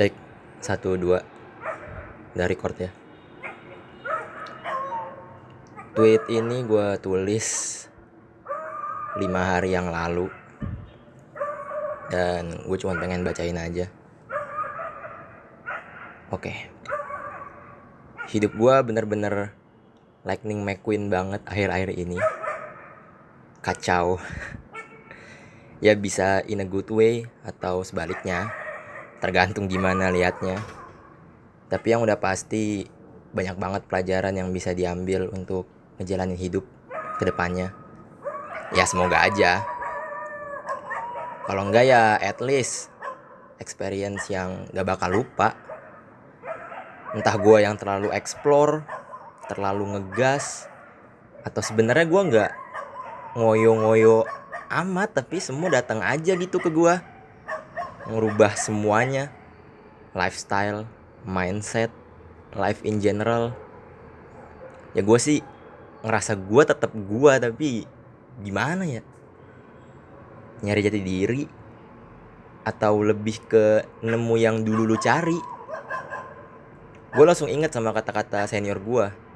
Cek satu dua dari record ya. Tweet ini gue tulis lima hari yang lalu dan gue cuma pengen bacain aja. Oke, hidup gue bener-bener Lightning McQueen banget akhir-akhir ini. Kacau. ya bisa in a good way atau sebaliknya tergantung gimana liatnya. Tapi yang udah pasti banyak banget pelajaran yang bisa diambil untuk ngejalanin hidup ke depannya. Ya semoga aja. Kalau enggak ya at least experience yang gak bakal lupa. Entah gue yang terlalu explore terlalu ngegas atau sebenarnya gue nggak ngoyo-ngoyo amat tapi semua datang aja gitu ke gue ngerubah semuanya. Lifestyle mindset life in general. Ya gue sih ngerasa gue tetap gue tapi gimana ya? Nyari jati diri atau lebih ke nemu yang dulu lu cari? Gue langsung inget sama kata-kata senior gue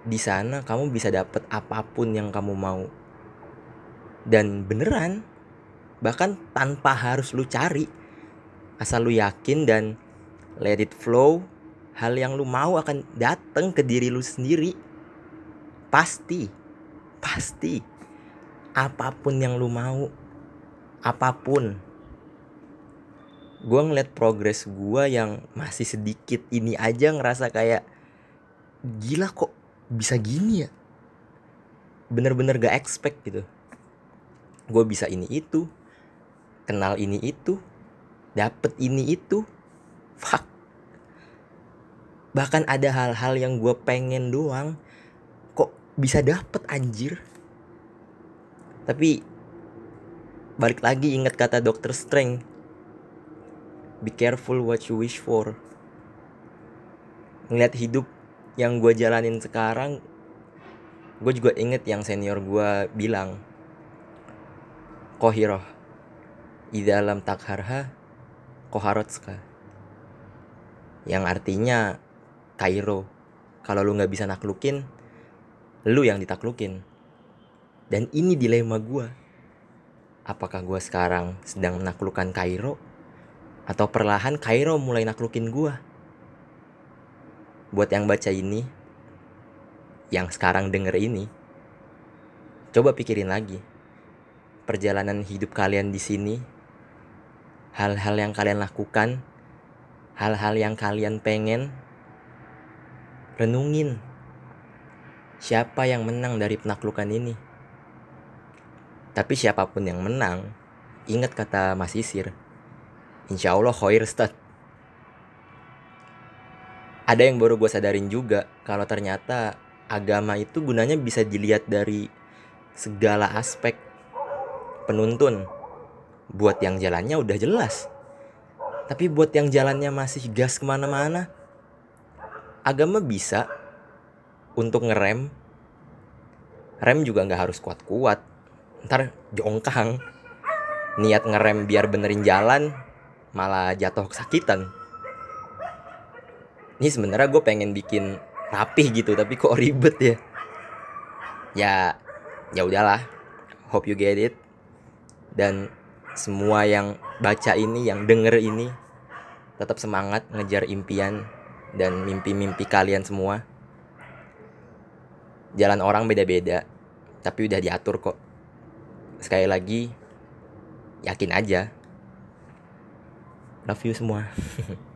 di sana kamu bisa dapet apa pun yang kamu mau. Dan beneran bahkan tanpa harus lu cari. Asal lu yakin dan let it flow hal yang lu mau akan datang ke diri lu sendiri. Pasti pasti apa pun yang lu mau apa pun gue ngeliat progres gue yang masih sedikit ini aja ngerasa kayak gila kok bisa gini ya? Bener-bener gak expect gitu. Gue bisa ini itu kenal ini itu dapet ini itu fuck. Bahkan ada hal-hal yang gue pengen doang kok bisa dapet anjir? Tapi balik lagi ingat kata dokter Strange be careful what you wish for. Ngeliat hidup yang gue jalanin sekarang gue juga inget yang senior gue bilang kohiroh idalam takharha koharotska yang artinya Kairo. Kalau lu nggak bisa naklukin lu yang ditaklukin. Dan ini dilema gue apakah gue sekarang sedang menaklukkan Kairo? Atau perlahan Kairo mulai naklukin gue buat yang baca ini yang sekarang denger ini coba pikirin lagi. Perjalanan hidup kalian di sini hal-hal yang kalian lakukan, hal-hal yang kalian pengen, renungin siapa yang menang dari penaklukan ini. Tapi siapa pun yang menang, ingat kata Mas Isir, insya Allah khair start. Ada yang baru gue sadarin juga, kalau ternyata agama itu gunanya bisa dilihat dari segala aspek penuntun buat yang jalannya udah jelas. Tapi buat yang jalannya masih gas ke mana-mana agama bisa untuk ngerem. Rem juga nggak harus kuat-kuat. Ntar jongkang. Niat ngerem biar benerin jalan malah jatuh kesakitan. Ini sebenarnya gue pengen bikin rapih gitu tapi kok ribet ya? Ya ya udahlah. Hope you get it. Dan semua yang baca ini, yang denger ini tetap semangat ngejar impian dan mimpi-mimpi kalian semua. Jalan orang beda-beda, tapi udah diatur kok. Sekali lagi, yakin aja. Love you semua.